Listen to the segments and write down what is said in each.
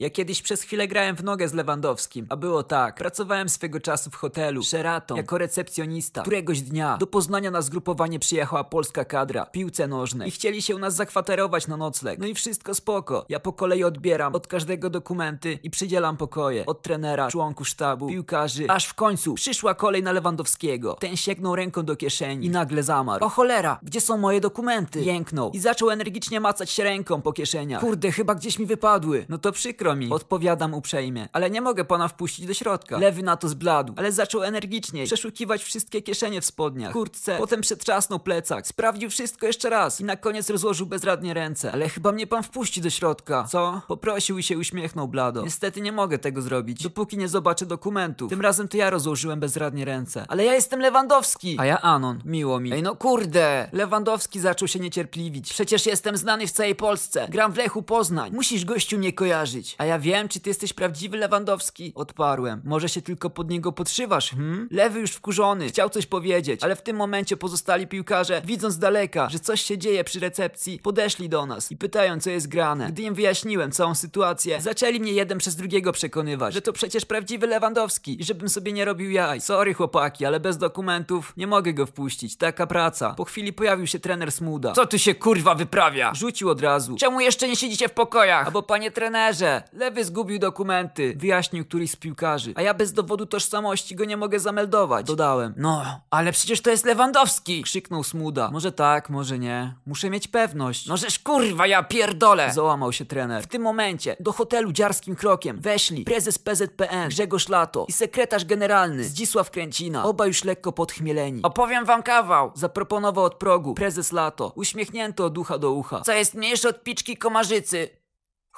Ja kiedyś przez chwilę grałem w nogę z Lewandowskim, a było tak. Pracowałem swego czasu w hotelu Sheraton jako recepcjonista. Któregoś dnia do Poznania na zgrupowanie przyjechała polska kadra, piłce nożnej i chcieli się u nas zakwaterować na nocleg. No i wszystko spoko. Ja po kolei odbieram od każdego dokumenty i przydzielam pokoje. Od trenera, członków sztabu, piłkarzy, aż w końcu przyszła kolej na Lewandowskiego. Ten sięgnął ręką do kieszeni i nagle zamarł. O cholera, gdzie są moje dokumenty? Jęknął i zaczął energicznie macać się ręką po kieszeniach. Kurde, chyba gdzieś mi wypadły. No to przykro mi. Odpowiadam uprzejmie. Ale nie mogę pana wpuścić do środka. Lewy na to zbladł, ale zaczął energicznie przeszukiwać wszystkie kieszenie w spodniach, kurtce, potem przetrzasnął plecak, sprawdził wszystko jeszcze raz i na koniec rozłożył bezradnie ręce. Ale chyba mnie pan wpuści do środka. Co? Poprosił i się uśmiechnął blado. Niestety nie mogę tego zrobić, dopóki nie zobaczę dokumentów. Tym razem to ja rozłożyłem bezradnie ręce. Ale ja jestem Lewandowski! A ja Anon, miło mi. Ej no kurde! Lewandowski zaczął się niecierpliwić. Przecież jestem znany w całej Polsce. Gram w Lechu Poznań. Musisz gościu mnie kojarzyć. A ja wiem, czy ty jesteś prawdziwy Lewandowski. Odparłem. Może się tylko pod niego podszywasz, hm? Lewy już wkurzony. Chciał coś powiedzieć, ale w tym momencie pozostali piłkarze, widząc z daleka, że coś się dzieje przy recepcji, podeszli do nas i pytają, co jest grane. Gdy im wyjaśniłem całą sytuację, zaczęli mnie jeden przez drugiego przekonywać, że to przecież prawdziwy Lewandowski i żebym sobie nie robił jaj. Sorry chłopaki, ale bez dokumentów nie mogę go wpuścić. Taka praca. Po chwili pojawił się trener Smuda. Co tu się kurwa wyprawia? Rzucił od razu. Czemu jeszcze nie siedzicie w pokojach? Albo panie trenerze, lewy zgubił dokumenty. Wyjaśnił któryś z piłkarzy. A ja bez dowodu tożsamości go nie mogę zameldować. Dodałem. No, ale przecież to jest Lewandowski! Krzyknął Smuda. Może tak, może nie. Muszę mieć pewność. No żeż kurwa, ja pierdolę! Załamał się trener. W tym momencie do hotelu dziarskim krokiem weszli prezes PZPN Grzegorz Lato i sekretarz generalny Zdzisław Kręcina. Oba już lekko podchmieleni. Opowiem wam kawał! Zaproponował od progu prezes Lato. Uśmiechnięto od ucha do ucha. Co jest mniejsze od piczki komarzycy?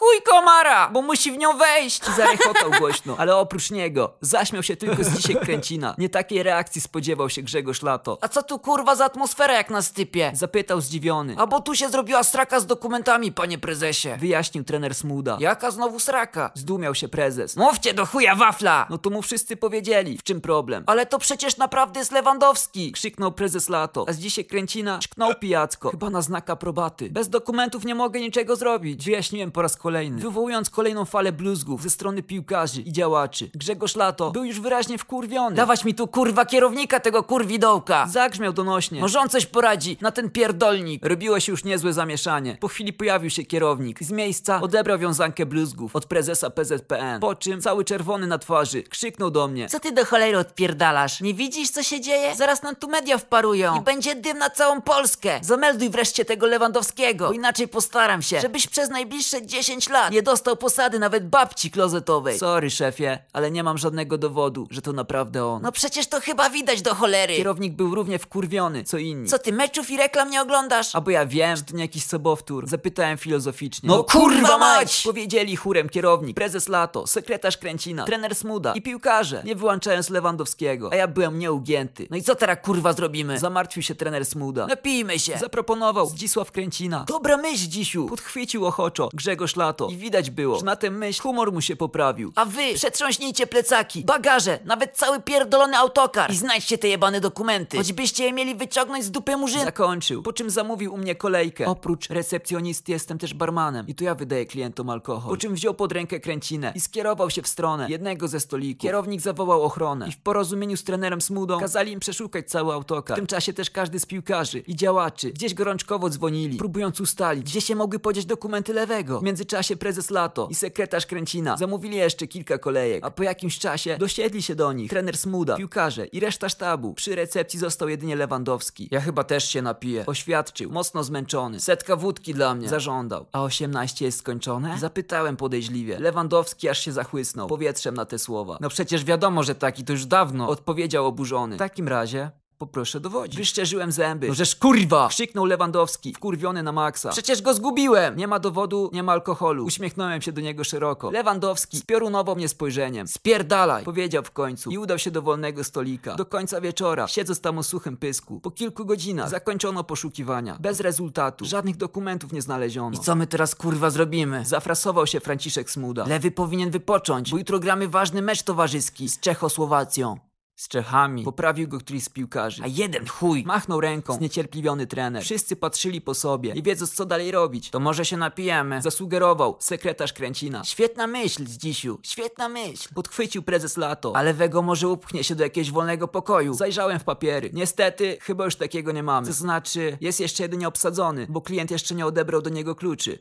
Chuj komara, bo musi w nią wejść! Zarechotał głośno, ale oprócz niego zaśmiał się tylko Zdzisiek Kręcina. Nie takiej reakcji spodziewał się Grzegorz Lato. A co tu kurwa za atmosfera jak na stypie? Zapytał zdziwiony. A bo tu się zrobiła straka z dokumentami, panie prezesie. Wyjaśnił trener Smuda. Jaka znowu sraka? Zdumiał się prezes. Mówcie do chuja wafla! No to mu wszyscy powiedzieli, w czym problem. Ale to przecież naprawdę jest Lewandowski! Krzyknął prezes Lato. A Zdzisiek Kręcina czknął pijacko. Chyba na znak aprobaty. Bez dokumentów nie mogę niczego zrobić. Wyjaśniłem po raz kolejny, wywołując kolejną falę bluzgów ze strony piłkarzy i działaczy. Grzegorz Lato był już wyraźnie wkurwiony. Dawać mi tu kurwa kierownika tego kurwidołka! Zagrzmiał donośnie. Może on coś poradzi na ten pierdolnik. Robiło się już niezłe zamieszanie. Po chwili pojawił się kierownik. Z miejsca odebrał wiązankę bluzgów od prezesa PZPN. Po czym, cały czerwony na twarzy, krzyknął do mnie. Co ty do cholery odpierdalasz? Nie widzisz co się dzieje? Zaraz nam tu media wparują i będzie dym na całą Polskę. Zamelduj wreszcie tego Lewandowskiego, bo inaczej postaram się, żebyś przez najbliższe 10 lat nie dostał posady nawet babci klozetowej. Sorry, szefie, ale nie mam żadnego dowodu, że to naprawdę on. No przecież to chyba widać do cholery. Kierownik był równie wkurwiony, co inni. Co ty meczów i reklam nie oglądasz? A bo ja wiem, że to nie jakiś sobowtór. Zapytałem filozoficznie. No kurwa mać! Powiedzieli chórem kierownik, prezes Lato, sekretarz Kręcina, trener Smuda i piłkarze, nie wyłączając Lewandowskiego. A ja byłem nieugięty. No i co teraz kurwa zrobimy? Zamartwił się trener Smuda. Napijmy się! Zaproponował Zdzisław Kręcina. Dobra myśl, Dzisiu! Podchwycił ochoczo Grzegorz Lato i widać było, że na tę myśl humor mu się poprawił. A wy przetrząśnijcie plecaki, bagaże, nawet cały pierdolony autokar i znajdźcie te jebane dokumenty. Choćbyście je mieli wyciągnąć z dupy murzyna. Zakończył, po czym zamówił u mnie kolejkę. Oprócz recepcjonisty jestem też barmanem i to ja wydaję klientom alkohol. Po czym wziął pod rękę kręcinę i skierował się w stronę jednego ze stolików. Kierownik zawołał ochronę i w porozumieniu z trenerem Smudą kazali im przeszukać cały autokar. W tym czasie też każdy z piłkarzy i działaczy gdzieś gorączkowo dzwonili, próbując ustalić, gdzie się mogły podzieć dokumenty lewego. W międzyczasie prezes Lato i sekretarz Kręcina zamówili jeszcze kilka kolejek, a po jakimś czasie dosiedli się do nich trener Smuda, piłkarze i reszta sztabu. Przy recepcji został jedynie Lewandowski. Ja chyba też się napiję. Oświadczył, mocno zmęczony. Setka wódki dla mnie. Zażądał. A 18 jest skończone? Zapytałem podejrzliwie. Lewandowski aż się zachłysnął powietrzem na te słowa. No przecież wiadomo, że taki to już dawno. Odpowiedział oburzony. W takim razie Poproszę dowodzić. Wyszczerzyłem zęby. No żeż kurwa! Krzyknął Lewandowski, wkurwiony na maksa. Przecież go zgubiłem! Nie ma dowodu, nie ma alkoholu. Uśmiechnąłem się do niego szeroko. Lewandowski spiorunował mnie spojrzeniem. Spierdalaj! Powiedział w końcu i udał się do wolnego stolika. Do końca wieczora, siedząc tam o suchym pysku. Po kilku godzinach zakończono poszukiwania. Bez rezultatu. Żadnych dokumentów nie znaleziono. I co my teraz kurwa zrobimy? Zafrasował się Franciszek Smuda. Lewy powinien wypocząć, bo jutro gramy ważny mecz towarzyski z Czechosłowacją. Z Czechami. Poprawił go któryś z piłkarzy. A jeden chuj. Machnął ręką, zniecierpliwiony trener. Wszyscy patrzyli po sobie, nie wiedząc co dalej robić. To może się napijemy. Zasugerował sekretarz Kręcina. Świetna myśl, Zdzisiu, świetna myśl. Podchwycił prezes Lato. Ale Wego może upchnie się do jakiegoś wolnego pokoju. Zajrzałem w papiery. Niestety, chyba już takiego nie mamy. To znaczy, jest jeszcze jedynie obsadzony, bo klient jeszcze nie odebrał do niego kluczy.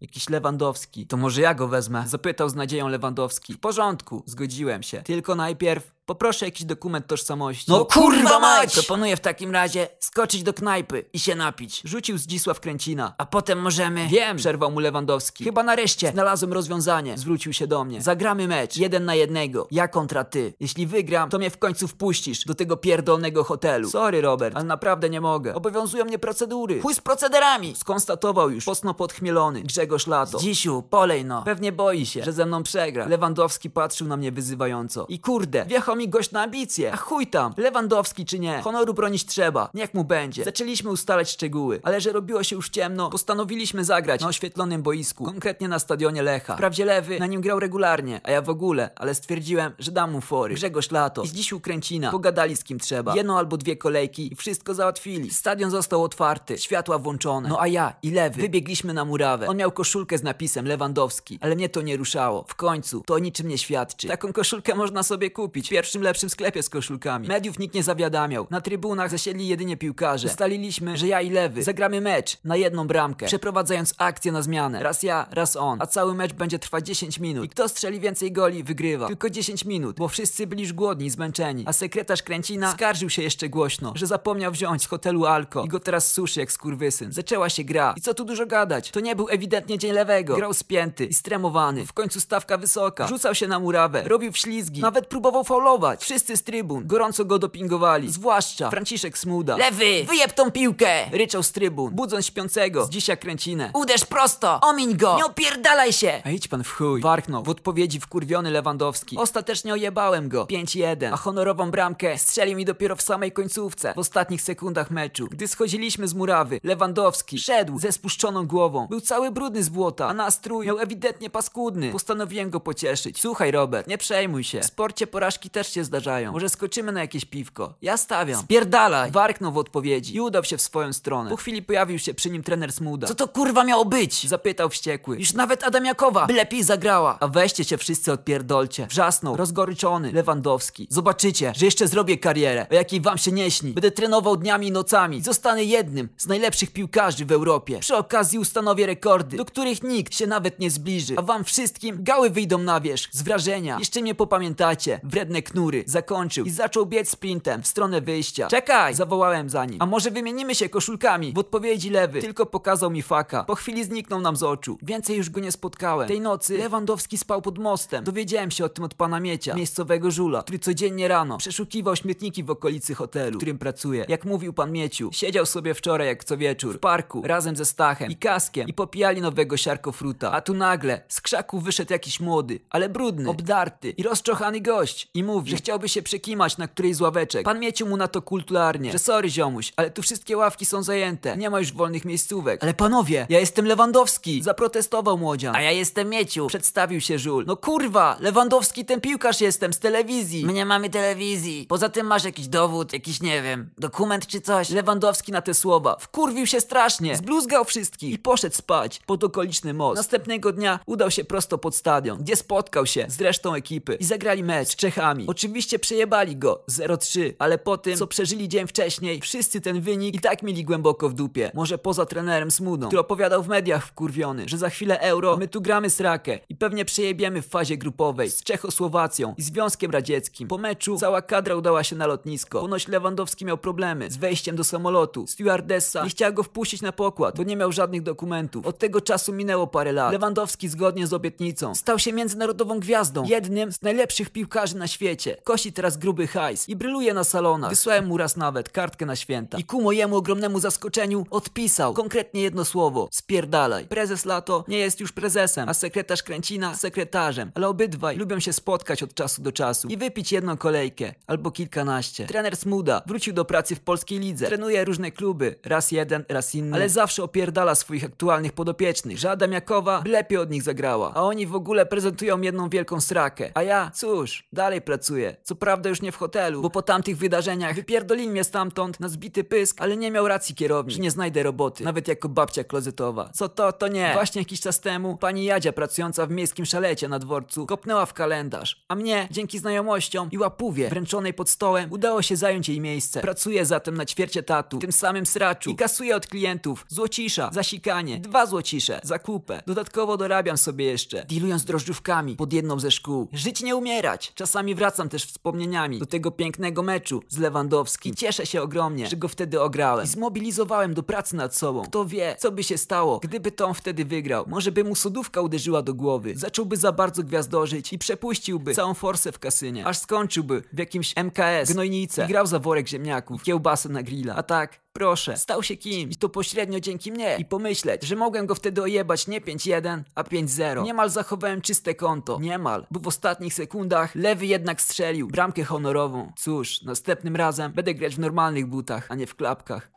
Jakiś Lewandowski. To może ja go wezmę? Zapytał z nadzieją Lewandowski. W porządku, zgodziłem się. Tylko najpierw poproszę jakiś dokument tożsamości. No kurwa mać! Proponuję w takim razie skoczyć do knajpy i się napić. Rzucił Zdzisław Kręcina. A potem możemy... Wiem, przerwał mu Lewandowski. Chyba nareszcie znalazłem rozwiązanie. Zwrócił się do mnie. Zagramy mecz, jeden na jednego. Ja kontra ty. Jeśli wygram, to mnie w końcu wpuścisz do tego pierdolnego hotelu. Sorry, Robert, ale naprawdę nie mogę. Obowiązują mnie procedury. Chuj z procederami! Skonstatował już, posno podchmielony, Grzegorz Lato. Zdzisiu, polej no. Pewnie boi się, że ze mną przegra. Lewandowski patrzył na mnie wyzywająco. I kurde, wjechał mi gość na ambicje. A chuj tam, Lewandowski czy nie. Honoru bronić trzeba. Niech mu będzie. Zaczęliśmy ustalać szczegóły, ale że robiło się już ciemno, postanowiliśmy zagrać na oświetlonym boisku, konkretnie na stadionie Lecha. Wprawdzie Lewy na nim grał regularnie, a ja w ogóle, ale stwierdziłem, że dam mu fory. Grzegorz Lato, z dziś Kręcina, pogadali z kim trzeba. Jedną albo dwie kolejki i wszystko załatwili. Stadion został otwarty, światła włączone. No a ja i Lewy wybiegliśmy na murawę. On miał koszulkę z napisem Lewandowski, ale mnie to nie ruszało. W końcu, to o niczym nie świadczy. Taką koszulkę można sobie kupić pierwszym lepszym sklepie z koszulkami. Mediów nikt nie zawiadamiał. Na trybunach zasiedli jedynie piłkarze. Ustaliliśmy, że ja i Lewy zagramy mecz na jedną bramkę, przeprowadzając akcję na zmianę. Raz ja, raz on. A cały mecz będzie trwać 10 minut. I kto strzeli więcej goli, wygrywa. Tylko 10 minut, bo wszyscy byli już głodni zmęczeni. A sekretarz Kręcina skarżył się jeszcze głośno, że zapomniał wziąć z hotelu Alko i go teraz suszy jak skurwysyn. Zaczęła się gra. I co tu dużo gadać? To nie był ewidentnie dzień lewego. Grał spięty i stremowany. W końcu stawka wysoka. Rzucał się na murawę, robił wślizgi, nawet próbował faulować. Wszyscy z trybun gorąco go dopingowali. Zwłaszcza Franciszek Smuda. Lewy, wyjeb tą piłkę! Ryczał z trybun, budząc śpiącego z dzisiaj kręcinę. Uderz prosto! Omiń go! Nie opierdalaj się! A idź pan w chuj. Warknął. W odpowiedzi wkurwiony Lewandowski. Ostatecznie ojebałem go. 5-1. A honorową bramkę strzelił mi dopiero w samej końcówce. W ostatnich sekundach meczu. Gdy schodziliśmy z murawy, Lewandowski szedł ze spuszczoną głową. Był cały brudny z błota, a nastrój miał ewidentnie paskudny. Postanowiłem go pocieszyć. Słuchaj, Robert, nie przejmuj się. W sporcie porażki też się zdarzają. Może skoczymy na jakieś piwko. Ja stawiam. Pierdalaj! Warknął w odpowiedzi i udał się w swoją stronę. Po chwili pojawił się przy nim trener Smuda. Co to kurwa miało być? Zapytał wściekły. Już nawet Adamiakowa by lepiej zagrała. A weźcie się wszyscy odpierdolcie. Wrzasnął, rozgoryczony, Lewandowski. Zobaczycie, że jeszcze zrobię karierę, o jakiej wam się nie śni. Będę trenował dniami i nocami. Zostanę jednym z najlepszych piłkarzy w Europie. Przy okazji ustanowię rekordy, do których nikt się nawet nie zbliży. A wam wszystkim gały wyjdą na wierzch z wrażenia. Jeszcze mnie popamiętacie. Wredne knury. Zakończył i zaczął biec sprintem w stronę wyjścia. Czekaj! Zawołałem za nim. A może wymienimy się koszulkami? W odpowiedzi lewy tylko pokazał mi faka. Po chwili zniknął nam z oczu. Więcej już go nie spotkałem. Tej nocy Lewandowski spał pod mostem. Dowiedziałem się o tym od pana Miecia, miejscowego żula, który codziennie rano przeszukiwał śmietniki w okolicy hotelu, w którym pracuje. Jak mówił pan Mieciu, siedział sobie wczoraj jak co wieczór w parku razem ze Stachem i Kaskiem i popijali nowego siarkofruta. A tu nagle z krzaku wyszedł jakiś młody, ale brudny, obdarty i rozczochany gość i mówi, że chciałby się przekimać na którejś z ławeczek. Pan Mieciu mu na to kulturalnie, że sorry ziomuś, ale tu wszystkie ławki są zajęte. Nie ma już wolnych miejscówek. Ale panowie, ja jestem Lewandowski! Zaprotestował młodzian. A ja jestem Mieciu. Przedstawił się żul. No kurwa, Lewandowski ten piłkarz jestem z telewizji. My nie mamy telewizji. Poza tym masz jakiś dowód, jakiś nie wiem, dokument czy coś. Lewandowski na te słowa wkurwił się strasznie, zbluzgał wszystkich i poszedł spać pod okoliczny most. Następnego dnia udał się prosto pod stadion, gdzie spotkał się z resztą ekipy i zagrali mecz z Czechami. Oczywiście przejebali go 0-3, ale po tym, co przeżyli dzień wcześniej, wszyscy ten wynik i tak mieli głęboko w dupie. Może poza trenerem Smudą, który opowiadał w mediach wkurwiony, że za chwilę euro, my tu gramy srakę i pewnie przejebiemy w fazie grupowej z Czechosłowacją i Związkiem Radzieckim. Po meczu cała kadra udała się na lotnisko. Ponoć Lewandowski miał problemy z wejściem do samolotu. Stewardessa nie chciała go wpuścić na pokład, bo nie miał żadnych dokumentów. Od tego czasu minęło parę lat. Lewandowski zgodnie z obietnicą stał się międzynarodową gwiazdą, jednym z najlepszych piłkarzy na świecie. Kosi teraz gruby hajs i bryluje na salonach. Wysłałem mu raz nawet kartkę na święta. I ku mojemu ogromnemu zaskoczeniu odpisał konkretnie jedno słowo. Spierdalaj. Prezes Lato nie jest już prezesem, a sekretarz Kręcina sekretarzem. Ale obydwaj lubią się spotkać od czasu do czasu i wypić jedną kolejkę albo kilkanaście. Trener Smuda wrócił do pracy w polskiej lidze. Trenuje różne kluby, raz jeden, raz inny, ale zawsze opierdala swoich aktualnych podopiecznych, że Adamiakowa by lepiej od nich zagrała, a oni w ogóle prezentują jedną wielką srakę. A ja, cóż, dalej pracuję. Co prawda już nie w hotelu, bo po tamtych wydarzeniach wypierdolili mnie stamtąd na zbity pysk, ale nie miał racji kierownik, że nie znajdę roboty, nawet jako babcia klozetowa. Co to, to nie. Właśnie jakiś czas temu pani Jadzia pracująca w miejskim szalecie na dworcu kopnęła w kalendarz, a mnie, dzięki znajomościom i łapówie wręczonej pod stołem, udało się zająć jej miejsce. Pracuję zatem na ćwiercie tatu, tym samym sraczu i kasuję od klientów złocisza, zasikanie, dwa złocisze, za kupę. Dodatkowo dorabiam sobie jeszcze, dealując drożdżówkami pod jedną ze szkół. Żyć nie umierać. Czasami wracam też wspomnieniami do tego pięknego meczu z Lewandowskim. Cieszę się ogromnie, że go wtedy ograłem. I zmobilizowałem do pracy nad sobą. Kto wie, co by się stało, gdyby to on wtedy wygrał. Może by mu sodówka uderzyła do głowy. Zacząłby za bardzo gwiazdorzyć i przepuściłby całą forsę w kasynie. Aż skończyłby w jakimś MKS, gnojnice i grał za worek ziemniaków, kiełbasę na grilla. A tak, Proszę, stał się kimś, to pośrednio dzięki mnie. I pomyśleć, że mogłem go wtedy ojebać nie 5-1, a 5-0. Niemal zachowałem czyste konto. Niemal, bo w ostatnich sekundach lewy jednak strzelił bramkę honorową. Cóż, następnym razem będę grać w normalnych butach, a nie w klapkach.